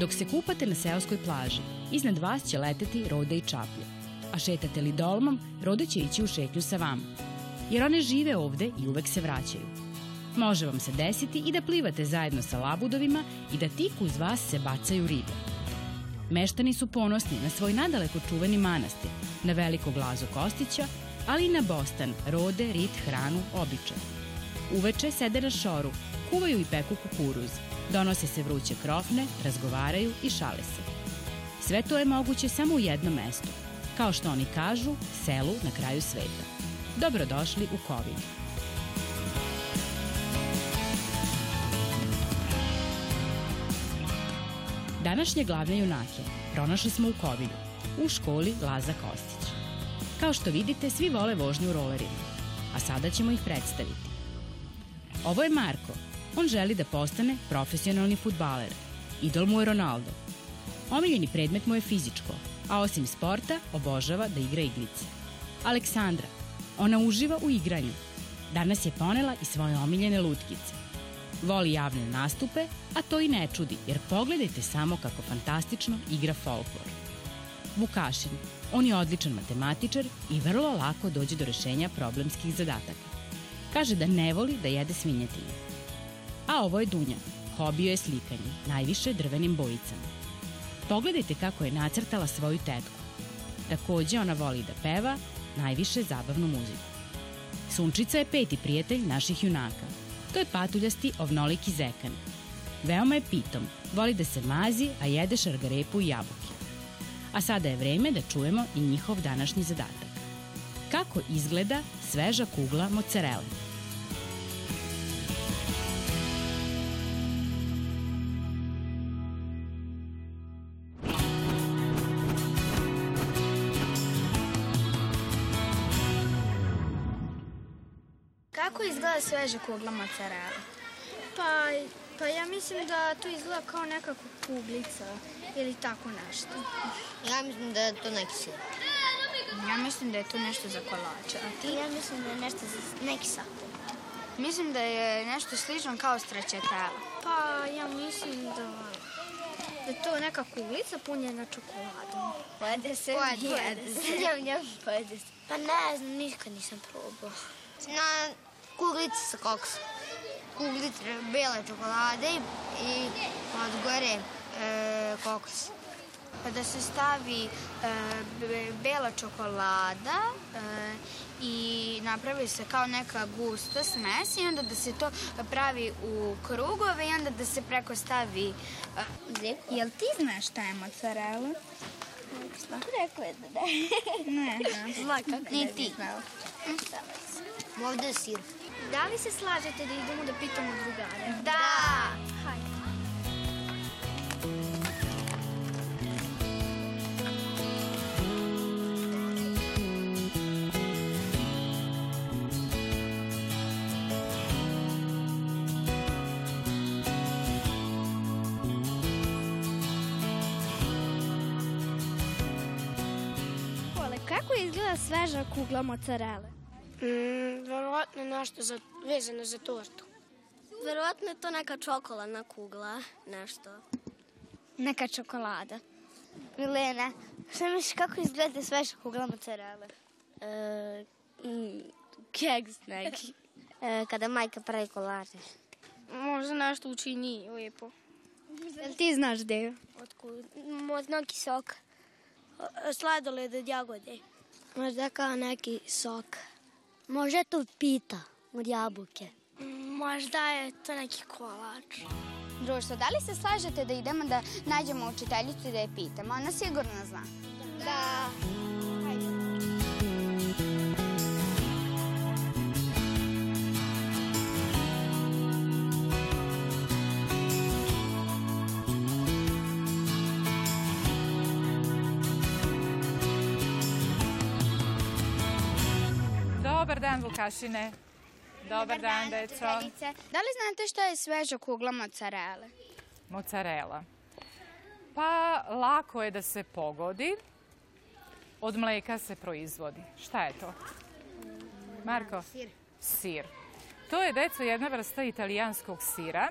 Dok se kupate na seoskoj plaži, iznad vas će leteti rode i čaplje. A šetate li dolmom, rode će ići u šetnju sa vama. Jer one žive ovde i uvek se vraćaju. Može vam se desiti i da plivate zajedno sa labudovima i da tik uz vas se bacaju ribe. Meštani su ponosni na svoj nadaleko čuveni manastir, na veliko glazu Kostića, ali i na bostan, rode, rit, hranu, običaj. Uveče sede na šoru, kuvaju i peku kukuruz, donose se vruće krofne, razgovaraju i šale se. Sve to je moguće samo u jednom mestu, kao što oni kažu, selu na kraju sveta. Dobrodošli u Kovinu. Današnje glavne junake pronašli smo u Kovinu, u školi Laza Kostić. Kao što vidite, svi vole vožnju rolerima, a sada ćemo ih predstaviti. Ovo je Marko. On želi da postane profesionalni futbaler. Idol mu je Ronaldo. Omiljeni predmet mu je fizičko, a osim sporta obožava da igra igrice. Aleksandra. Ona uživa u igranju. Danas je ponela i svoje omiljene lutkice. Voli javne nastupe, a to i ne čudi, jer pogledajte samo kako fantastično igra folklor. Vukašin. On je odličan matematičar i vrlo lako dođe do rešenja problemskih zadataka. Kaže da ne voli da jede svinjetinu. A ovo je Dunja. Hobio je slikanje, najviše drvenim bojicama. Pogledajte kako je nacrtala svoju tetku. Takođe ona voli da peva, najviše zabavnu muziku. Sunčica je peti prijatelj naših junaka. To je patuljasti ovnoliki zekan. Veoma je pitom, voli da se mazi, a jede šargarepu i jabuke. A sada je vreme da čujemo i njihov današnji zadatak. Kako izgleda sveža kugla mozzarella? Izgleda sveža kugla mozzarella? Pa, pa ja mislim da to izgleda kao neka kuglica ili tako nešto. Ja mislim da je to neki sir. Ja mislim da je to nešto za kolače. A ti? Ja mislim da je nešto za neki sapun. Mislim da je nešto slično kao stracciatella. Pa ja mislim da da je to neka kuglica punjena čokoladom. Pojede se, Pojede, pojede se. Njam, njam, pojede se. Pa ne znam, nikad nisam probao. Na kuglici sa koksom. Kuglice bele čokolade i, od gore e, kokos. Pa da se stavi e, be- bela čokolada e, i napravi se kao neka gusta smes i onda da se to pravi u krugove i onda da se preko stavi... E, jel ti znaš šta je mozzarella? Rekao je da ne. Ne, ne. Zna kako ne bi znala. Ovde je sir. Da li se slažete da idemo da pitamo drugare? Da! Hajde. Kole, kako izgleda sveža kugla mozzarella? Mm, verovatno nešto za, vezano za tortu. Verovatno je to neka čokoladna kugla, nešto. Neka čokolada. Milena, šta misliš kako izgleda sveža kugla mozzarella? E, mm, keks neki. E, kada majka pravi kolače. Možda nešto učini lepo. Jel ti znaš gde je? Otkud? Možda neki sok. Sladoled od jagode. Možda kao neki sok. Možda to pita od jabuke. Možda je to neki kolač. Društvo, da li se slažete da idemo da nađemo učiteljicu i da je pitamo? Ona sigurno zna. Da. Dobar dan, Vukašine. Dobar, dan, deco. učiteljice. Da li znate šta je sveža kugla mozzarella? Mozzarella. Pa, lako je da se pogodi. Od mleka se proizvodi. Šta je to? Marko? Sir. Sir. To je, deco, jedna vrsta italijanskog sira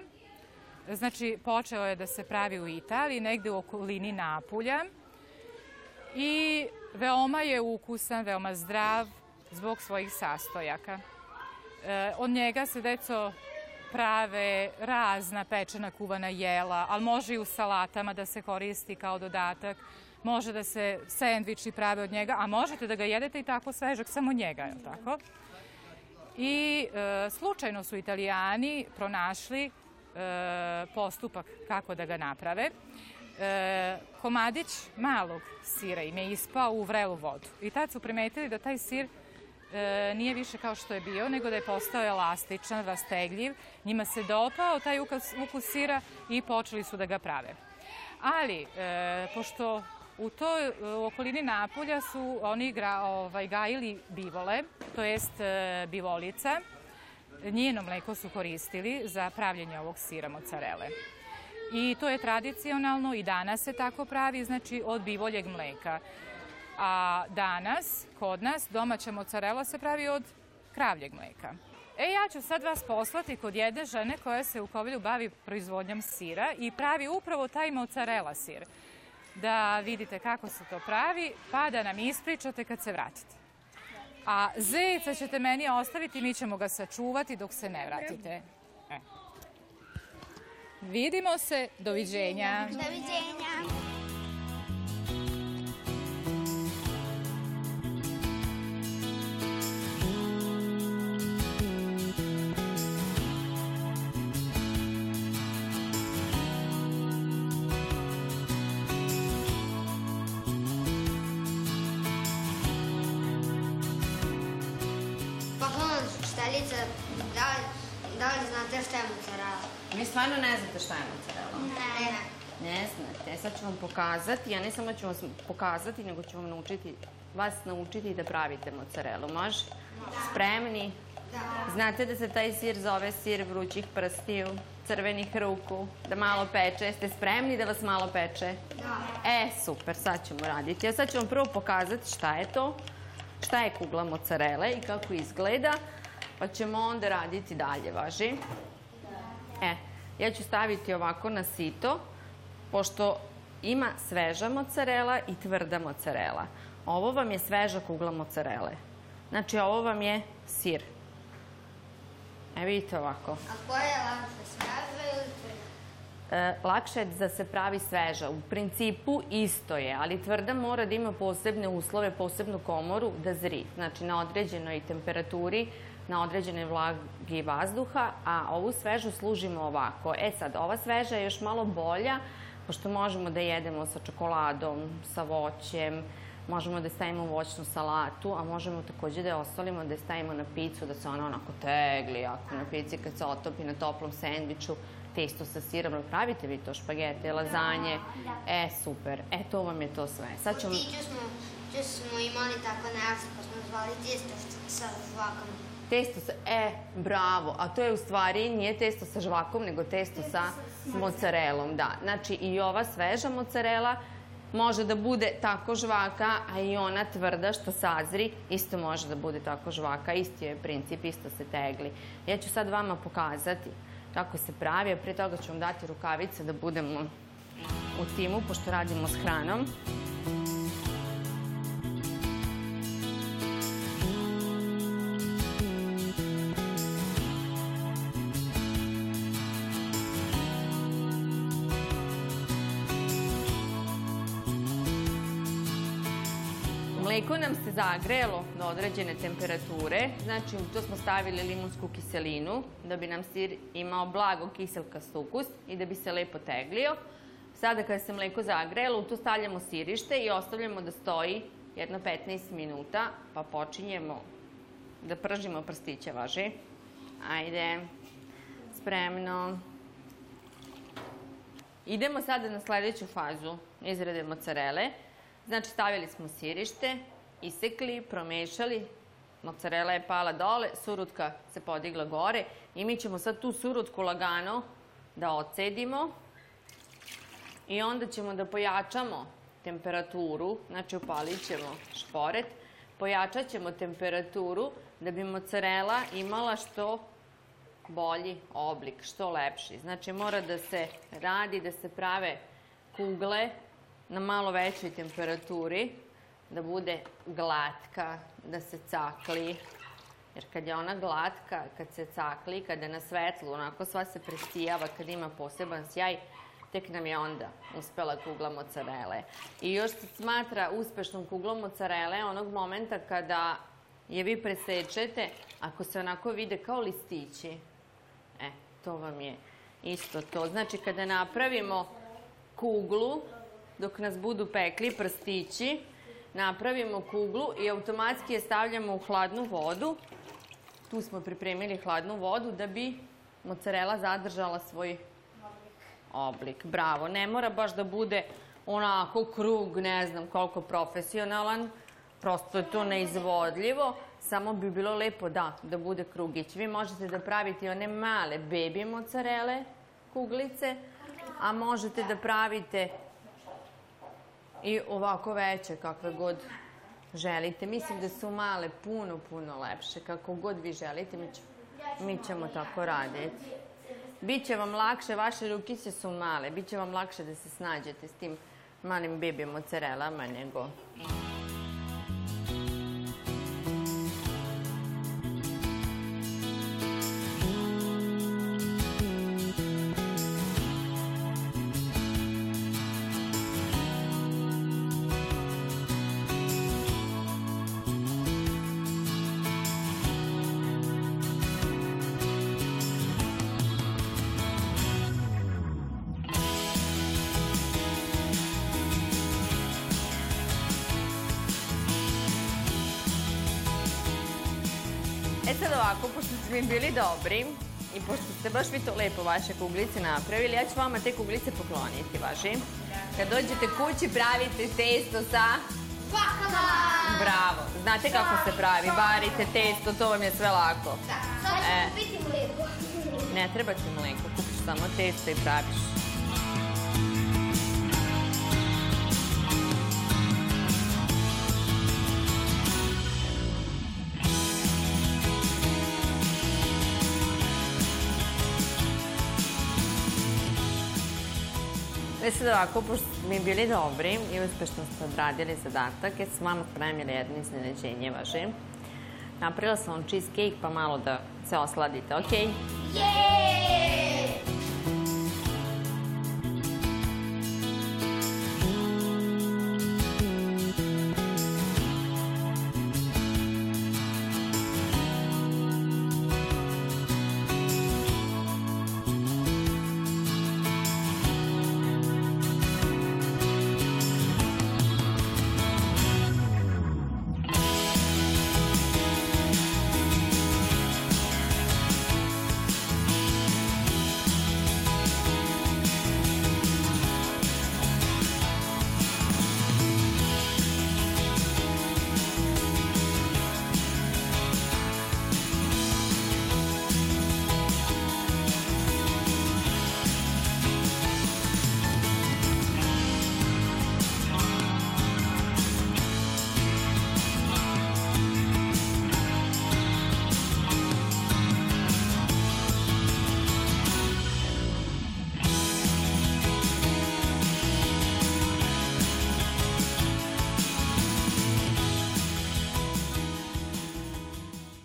Znači, počeo je da se pravi u Italiji, negde u okolini Napulja. I veoma je ukusan, veoma zdrav zbog svojih sastojaka. E, od njega se, deco, prave razna pečena kuvana jela, ali može i u salatama da se koristi kao dodatak. Može da se sendviči prave od njega, a možete da ga jedete i tako svežak, samo njega, je tako? I e, slučajno su italijani pronašli e, postupak kako da ga naprave. E, komadić malog sira im je ispao u vrelu vodu. I tad su primetili da taj sir e, nije više kao što je bio, nego da je postao elastičan, rastegljiv. Njima se dopao taj ukus, sira i počeli su da ga prave. Ali, e, pošto u toj u okolini Napolja su oni gra, ovaj, gajili bivole, to jest e, bivolica. Njeno mleko su koristili za pravljenje ovog sira mocarele. I to je tradicionalno i danas se tako pravi, znači od bivoljeg mleka. A danas, kod nas, domaća mocarela se pravi od kravljeg mleka. E, ja ću sad vas poslati kod jedne žene koja se u Kovilju bavi proizvodnjom sira i pravi upravo taj mocarela sir. Da vidite kako se to pravi, pa da nam ispričate kad se vratite. A zeca ćete meni ostaviti, mi ćemo ga sačuvati dok se ne vratite. E. Vidimo se, doviđenja. Doviđenja. Učiteljica, da li, da li znate šta je mozzarella? Vi stvarno ne znate šta je mozzarella? Ne. Ne znate. Sad ću vam pokazati, ja ne samo ću vam pokazati, nego ću vam naučiti, vas naučiti da pravite mozzarellu. Može? Spremni? Da. Znate da se taj sir zove sir vrućih prstiju, crvenih ruku, da malo peče. Jeste spremni da vas malo peče? Da. E, super, sad ćemo raditi. Ja sad ću vam prvo pokazati šta je to, šta je kugla mozzarele i kako izgleda, pa ćemo onda raditi dalje, važi? E, ja ću staviti ovako na sito, pošto ima sveža mozzarela i tvrda mozzarela. Ovo vam je sveža kugla mozzarele. Znači, ovo vam je sir. E, vidite ovako. A koja je lakša, sveža ili tvrda? E, lakše je da se pravi sveža. U principu isto je, ali tvrda mora da ima posebne uslove, posebnu komoru da zri. Znači, na određenoj temperaturi, na određenoj vlagi vazduha, a ovu svežu služimo ovako. E sad, ova sveža je još malo bolja, pošto možemo da jedemo sa čokoladom, sa voćem, možemo da stavimo voćnu salatu, a možemo takođe da je osolimo, da je stavimo na picu, da se ona onako tegli, ako na pici kad se otopi na toplom sendviču, testo sa sirom, pravite vi to špagete, lazanje, e, super, e, to vam je to sve. Sad ćemo... Tiđu smo, smo imali tako nešto, pa smo zvali tijesto sa žvakom. Testo sa, e, bravo, a to je u stvari nije testo sa žvakom, nego testo sa mozzarelom, da. Znači i ova sveža mozzarela može da bude tako žvaka, a i ona tvrda što sazri, isto može da bude tako žvaka, isti je princip, isto se tegli. Ja ću sad vama pokazati kako se pravi, a pre toga ću vam dati rukavice da budemo u timu, pošto radimo s hranom. Mleko nam se zagrelo do određene temperature, znači u to smo stavili limunsku kiselinu da bi nam sir imao blago kiselkast ukus i da bi se lepo teglio. Sada kada se mleko zagrelo, u to stavljamo sirište i ostavljamo da stoji jedno 15 minuta, pa počinjemo da pržimo prstiće, važi? Ajde, spremno. Idemo sada na sledeću fazu izrade mozzarele. Znači, stavili smo sirište, isekli, promešali, mozzarela je pala dole, surutka se podigla gore i mi ćemo sad tu surutku lagano da ocedimo i onda ćemo da pojačamo temperaturu, znači upalit ćemo šporet, pojačat ćemo temperaturu da bi mozzarela imala što bolji oblik, što lepši. Znači mora da se radi, da se prave kugle na malo većoj temperaturi, da bude glatka, da se cakli. Jer kad je ona glatka, kad se cakli, kada je na svetlu, onako sva se presijava, kad ima poseban sjaj, tek nam je onda uspela kugla mocarele. I još se smatra uspešnom kuglom mocarele onog momenta kada je vi presečete, ako se onako vide kao listići. E, to vam je isto to. Znači, kada napravimo kuglu, dok nas budu pekli prstići, napravimo kuglu i automatski je stavljamo u hladnu vodu. Tu smo pripremili hladnu vodu da bi mocarela zadržala svoj oblik. Bravo. Ne mora baš da bude onako krug, ne znam koliko profesionalan. Prosto je to neizvodljivo. Samo bi bilo lepo da, da bude krugić. Vi možete da pravite one male baby mocarele, kuglice, a možete da pravite i ovako veće, kakve god želite. Mislim da su male puno, puno lepše. Kako god vi želite, mi, ćemo, tako raditi. Biće vam lakše, vaše rukice su male, biće vam lakše da se snađete s tim malim baby mozzarellama nego... sad ovako, pošto ste mi bili dobri i pošto ste baš vi to lepo vaše kuglice napravili, ja ću vama te kuglice pokloniti, vaši. Kad dođete kući, pravite testo sa... Bakala! Bravo. Znate kako se pravi? Varite testo, to vam je sve lako. Da, sad ću E. kupiti mlijeko. Ne treba ti mleko, kupiš samo testo i praviš. E sad ovako, pošto mi bili dobri i uspešno ste odradili zadatak, ja sam vama spremila jedno iznenađenje vaše. Napravila sam vam cheesecake pa malo da se osladite, okej? Jej!